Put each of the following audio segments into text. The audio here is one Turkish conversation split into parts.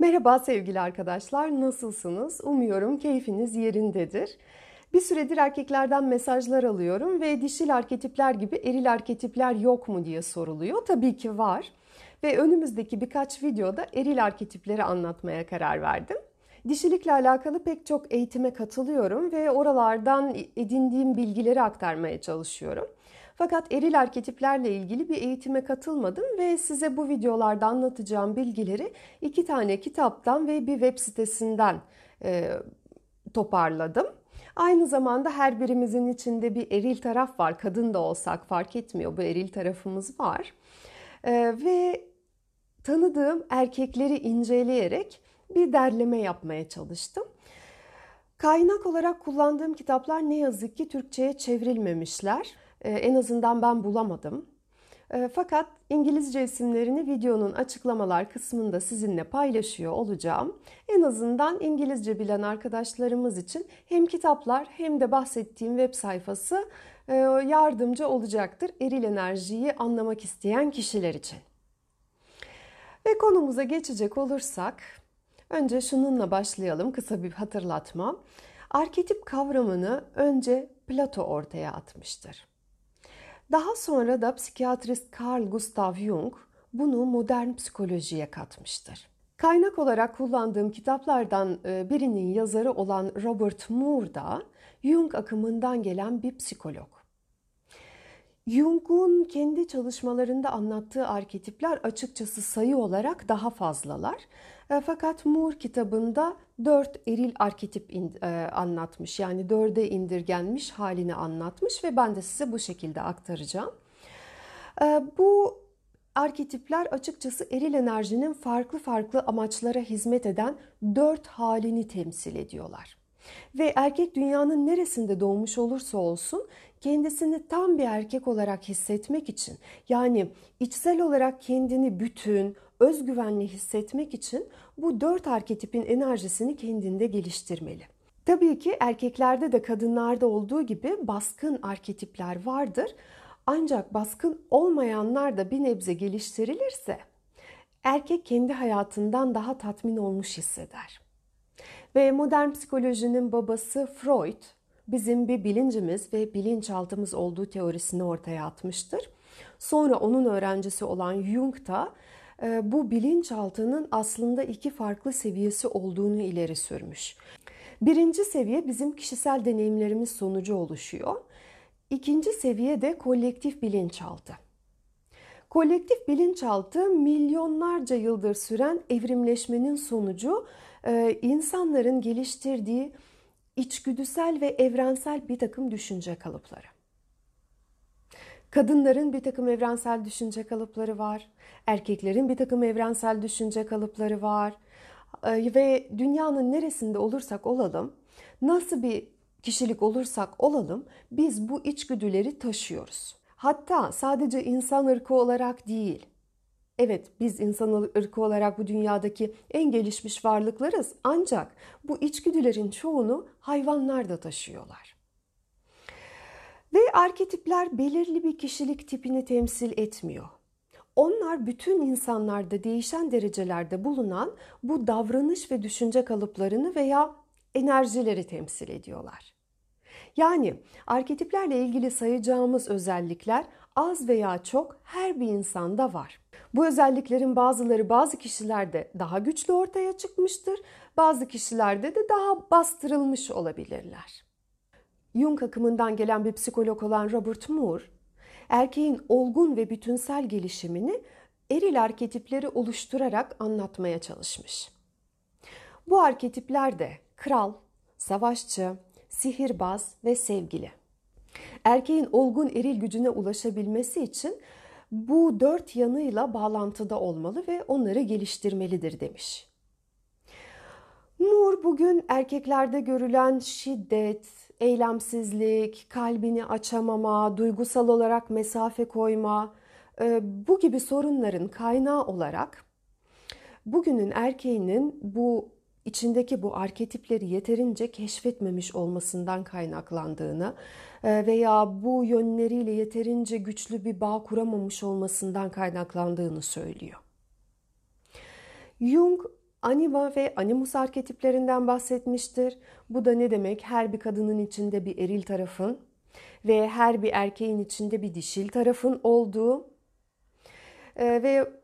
Merhaba sevgili arkadaşlar, nasılsınız? Umuyorum keyfiniz yerindedir. Bir süredir erkeklerden mesajlar alıyorum ve dişil arketipler gibi eril arketipler yok mu diye soruluyor. Tabii ki var. Ve önümüzdeki birkaç videoda eril arketipleri anlatmaya karar verdim. Dişilikle alakalı pek çok eğitime katılıyorum ve oralardan edindiğim bilgileri aktarmaya çalışıyorum. Fakat eril arketiplerle ilgili bir eğitime katılmadım ve size bu videolarda anlatacağım bilgileri iki tane kitaptan ve bir web sitesinden e, toparladım. Aynı zamanda her birimizin içinde bir eril taraf var. Kadın da olsak fark etmiyor. Bu eril tarafımız var. E, ve tanıdığım erkekleri inceleyerek bir derleme yapmaya çalıştım. Kaynak olarak kullandığım kitaplar ne yazık ki Türkçe'ye çevrilmemişler. Ee, en azından ben bulamadım. Ee, fakat İngilizce isimlerini videonun açıklamalar kısmında sizinle paylaşıyor olacağım. En azından İngilizce bilen arkadaşlarımız için hem kitaplar hem de bahsettiğim web sayfası e, yardımcı olacaktır eril enerjiyi anlamak isteyen kişiler için. Ve konumuza geçecek olursak önce şununla başlayalım kısa bir hatırlatma. Arketip kavramını önce Plato ortaya atmıştır. Daha sonra da psikiyatrist Carl Gustav Jung bunu modern psikolojiye katmıştır. Kaynak olarak kullandığım kitaplardan e, birinin yazarı olan Robert Moore da Jung akımından gelen bir psikolog. Jung'un kendi çalışmalarında anlattığı arketipler açıkçası sayı olarak daha fazlalar. E, fakat Moore kitabında dört eril arketip e, anlatmış. Yani dörde indirgenmiş halini anlatmış ve ben de size bu şekilde aktaracağım. E, bu arketipler açıkçası eril enerjinin farklı farklı amaçlara hizmet eden dört halini temsil ediyorlar. Ve erkek dünyanın neresinde doğmuş olursa olsun kendisini tam bir erkek olarak hissetmek için yani içsel olarak kendini bütün, özgüvenli hissetmek için bu dört arketipin enerjisini kendinde geliştirmeli. Tabii ki erkeklerde de kadınlarda olduğu gibi baskın arketipler vardır. Ancak baskın olmayanlar da bir nebze geliştirilirse erkek kendi hayatından daha tatmin olmuş hisseder. Ve modern psikolojinin babası Freud bizim bir bilincimiz ve bilinçaltımız olduğu teorisini ortaya atmıştır. Sonra onun öğrencisi olan Jung da e, bu bilinçaltının aslında iki farklı seviyesi olduğunu ileri sürmüş. Birinci seviye bizim kişisel deneyimlerimiz sonucu oluşuyor. İkinci seviye de kolektif bilinçaltı. Kolektif bilinçaltı milyonlarca yıldır süren evrimleşmenin sonucu e, insanların geliştirdiği içgüdüsel ve evrensel bir takım düşünce kalıpları. Kadınların bir takım evrensel düşünce kalıpları var. Erkeklerin bir takım evrensel düşünce kalıpları var. Ee, ve dünyanın neresinde olursak olalım, nasıl bir kişilik olursak olalım biz bu içgüdüleri taşıyoruz. Hatta sadece insan ırkı olarak değil, Evet biz insan ırkı olarak bu dünyadaki en gelişmiş varlıklarız ancak bu içgüdülerin çoğunu hayvanlar da taşıyorlar. Ve arketipler belirli bir kişilik tipini temsil etmiyor. Onlar bütün insanlarda değişen derecelerde bulunan bu davranış ve düşünce kalıplarını veya enerjileri temsil ediyorlar. Yani arketiplerle ilgili sayacağımız özellikler az veya çok her bir insanda var. Bu özelliklerin bazıları bazı kişilerde daha güçlü ortaya çıkmıştır, bazı kişilerde de daha bastırılmış olabilirler. Jung akımından gelen bir psikolog olan Robert Moore, erkeğin olgun ve bütünsel gelişimini eril arketipleri oluşturarak anlatmaya çalışmış. Bu arketipler de kral, savaşçı, sihirbaz ve sevgili. Erkeğin olgun eril gücüne ulaşabilmesi için bu dört yanıyla bağlantıda olmalı ve onları geliştirmelidir demiş. Nur bugün erkeklerde görülen şiddet, eylemsizlik, kalbini açamama, duygusal olarak mesafe koyma, e, bu gibi sorunların kaynağı olarak bugünün erkeğinin bu içindeki bu arketipleri yeterince keşfetmemiş olmasından kaynaklandığını e, veya bu yönleriyle yeterince güçlü bir bağ kuramamış olmasından kaynaklandığını söylüyor. Jung anima ve animus arketiplerinden bahsetmiştir. Bu da ne demek? Her bir kadının içinde bir eril tarafın ve her bir erkeğin içinde bir dişil tarafın olduğu ee, ve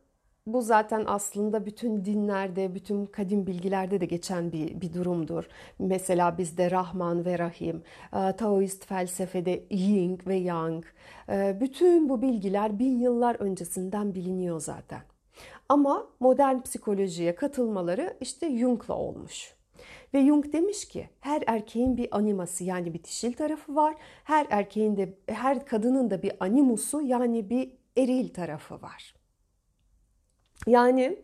bu zaten aslında bütün dinlerde, bütün kadim bilgilerde de geçen bir, bir durumdur. Mesela bizde Rahman ve Rahim, e, Taoist felsefede Yin ve Yang, e, bütün bu bilgiler bin yıllar öncesinden biliniyor zaten. Ama modern psikolojiye katılmaları işte Jung'la olmuş. Ve Jung demiş ki her erkeğin bir animası yani bir dişil tarafı var. Her erkeğin de her kadının da bir animusu yani bir eril tarafı var. Yani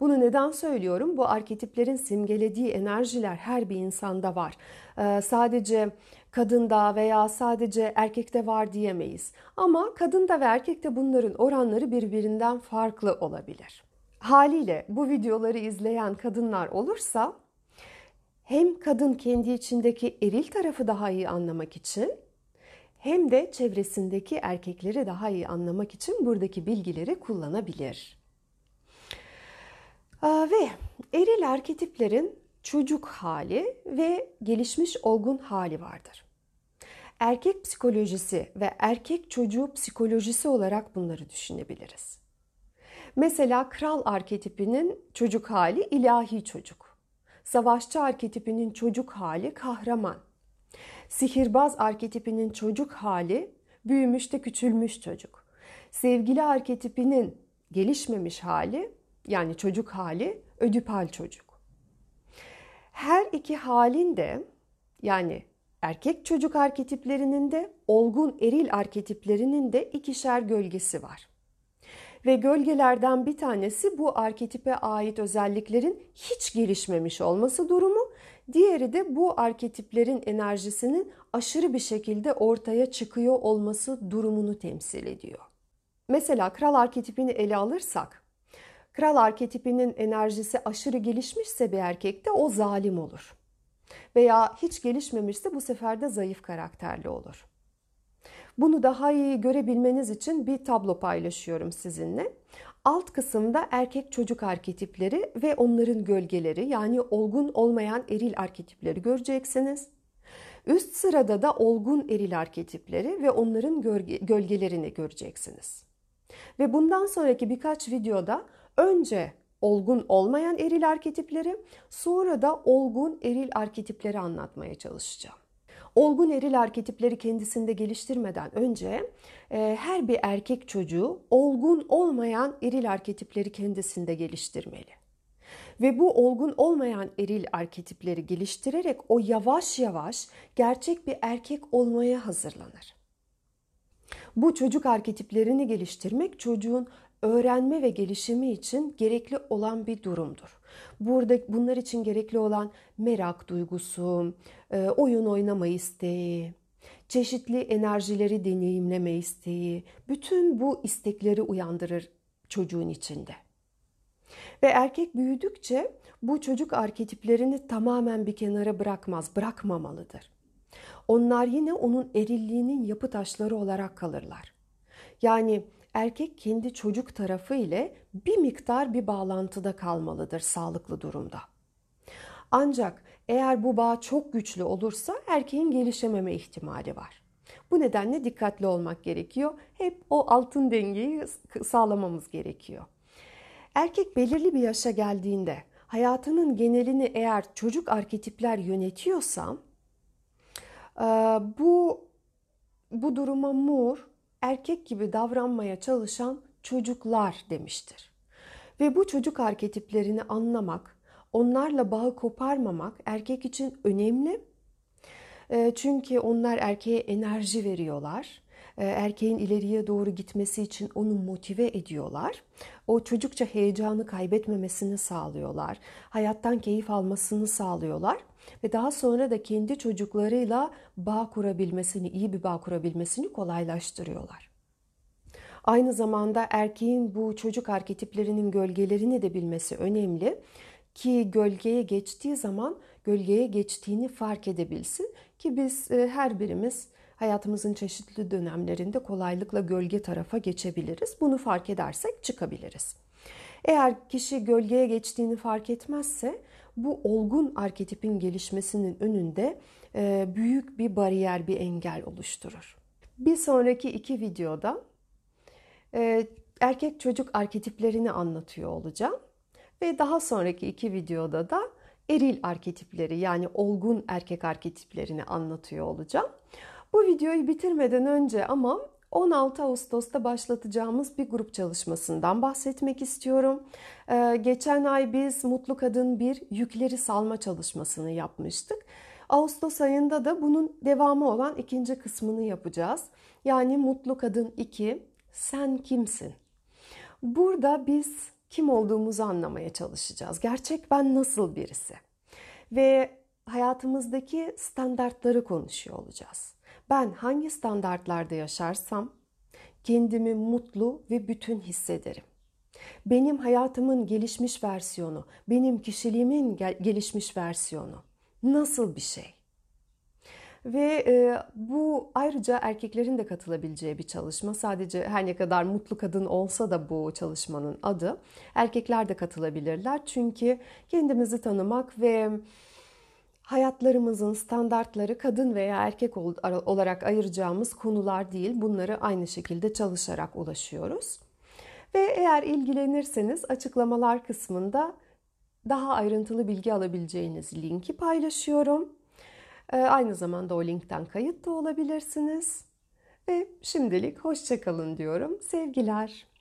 bunu neden söylüyorum? Bu arketiplerin simgelediği enerjiler her bir insanda var. Ee, sadece kadında veya sadece erkekte var diyemeyiz. Ama kadında ve erkekte bunların oranları birbirinden farklı olabilir. Haliyle bu videoları izleyen kadınlar olursa hem kadın kendi içindeki eril tarafı daha iyi anlamak için hem de çevresindeki erkekleri daha iyi anlamak için buradaki bilgileri kullanabilir. Ve eril arketiplerin çocuk hali ve gelişmiş olgun hali vardır. Erkek psikolojisi ve erkek çocuğu psikolojisi olarak bunları düşünebiliriz. Mesela kral arketipinin çocuk hali ilahi çocuk. Savaşçı arketipinin çocuk hali kahraman. Sihirbaz arketipinin çocuk hali büyümüş de küçülmüş çocuk. Sevgili arketipinin gelişmemiş hali yani çocuk hali ödipal çocuk. Her iki halin de yani erkek çocuk arketiplerinin de olgun eril arketiplerinin de ikişer gölgesi var. Ve gölgelerden bir tanesi bu arketipe ait özelliklerin hiç gelişmemiş olması durumu. Diğeri de bu arketiplerin enerjisinin aşırı bir şekilde ortaya çıkıyor olması durumunu temsil ediyor. Mesela kral arketipini ele alırsak Kral arketipinin enerjisi aşırı gelişmişse bir erkekte o zalim olur. Veya hiç gelişmemişse bu sefer de zayıf karakterli olur. Bunu daha iyi görebilmeniz için bir tablo paylaşıyorum sizinle. Alt kısımda erkek çocuk arketipleri ve onların gölgeleri yani olgun olmayan eril arketipleri göreceksiniz. Üst sırada da olgun eril arketipleri ve onların gölge, gölgelerini göreceksiniz. Ve bundan sonraki birkaç videoda Önce olgun olmayan eril arketipleri, sonra da olgun eril arketipleri anlatmaya çalışacağım. Olgun eril arketipleri kendisinde geliştirmeden önce e, her bir erkek çocuğu olgun olmayan eril arketipleri kendisinde geliştirmeli. Ve bu olgun olmayan eril arketipleri geliştirerek o yavaş yavaş gerçek bir erkek olmaya hazırlanır. Bu çocuk arketiplerini geliştirmek çocuğun öğrenme ve gelişimi için gerekli olan bir durumdur. Burada bunlar için gerekli olan merak duygusu, e, oyun oynama isteği, çeşitli enerjileri deneyimleme isteği, bütün bu istekleri uyandırır çocuğun içinde. Ve erkek büyüdükçe bu çocuk arketiplerini tamamen bir kenara bırakmaz, bırakmamalıdır. Onlar yine onun erilliğinin yapı taşları olarak kalırlar. Yani erkek kendi çocuk tarafı ile bir miktar bir bağlantıda kalmalıdır sağlıklı durumda. Ancak eğer bu bağ çok güçlü olursa erkeğin gelişememe ihtimali var. Bu nedenle dikkatli olmak gerekiyor. Hep o altın dengeyi sağlamamız gerekiyor. Erkek belirli bir yaşa geldiğinde hayatının genelini eğer çocuk arketipler yönetiyorsa bu bu duruma Moore erkek gibi davranmaya çalışan çocuklar demiştir. Ve bu çocuk arketiplerini anlamak, onlarla bağı koparmamak erkek için önemli. Çünkü onlar erkeğe enerji veriyorlar. Ee, erkeğin ileriye doğru gitmesi için onu motive ediyorlar. O çocukça heyecanı kaybetmemesini sağlıyorlar. Hayattan keyif almasını sağlıyorlar ve daha sonra da kendi çocuklarıyla bağ kurabilmesini, iyi bir bağ kurabilmesini kolaylaştırıyorlar. Aynı zamanda erkeğin bu çocuk arketiplerinin gölgelerini de bilmesi önemli ki gölgeye geçtiği zaman gölgeye geçtiğini fark edebilsin ki biz e, her birimiz hayatımızın çeşitli dönemlerinde kolaylıkla gölge tarafa geçebiliriz. Bunu fark edersek çıkabiliriz. Eğer kişi gölgeye geçtiğini fark etmezse bu olgun arketipin gelişmesinin önünde e, büyük bir bariyer, bir engel oluşturur. Bir sonraki iki videoda e, erkek çocuk arketiplerini anlatıyor olacağım. Ve daha sonraki iki videoda da eril arketipleri yani olgun erkek arketiplerini anlatıyor olacağım. Bu videoyu bitirmeden önce ama 16 Ağustos'ta başlatacağımız bir grup çalışmasından bahsetmek istiyorum. Ee, geçen ay biz Mutlu Kadın bir yükleri salma çalışmasını yapmıştık. Ağustos ayında da bunun devamı olan ikinci kısmını yapacağız. Yani Mutlu Kadın 2, sen kimsin? Burada biz kim olduğumuzu anlamaya çalışacağız. Gerçek ben nasıl birisi? Ve hayatımızdaki standartları konuşuyor olacağız. Ben hangi standartlarda yaşarsam kendimi mutlu ve bütün hissederim. Benim hayatımın gelişmiş versiyonu, benim kişiliğimin gelişmiş versiyonu nasıl bir şey? Ve e, bu ayrıca erkeklerin de katılabileceği bir çalışma. Sadece her ne kadar mutlu kadın olsa da bu çalışmanın adı. Erkekler de katılabilirler. Çünkü kendimizi tanımak ve hayatlarımızın standartları kadın veya erkek olarak ayıracağımız konular değil. Bunları aynı şekilde çalışarak ulaşıyoruz. Ve eğer ilgilenirseniz açıklamalar kısmında daha ayrıntılı bilgi alabileceğiniz linki paylaşıyorum. Ee, aynı zamanda o linkten kayıt da olabilirsiniz. Ve şimdilik hoşçakalın diyorum. Sevgiler.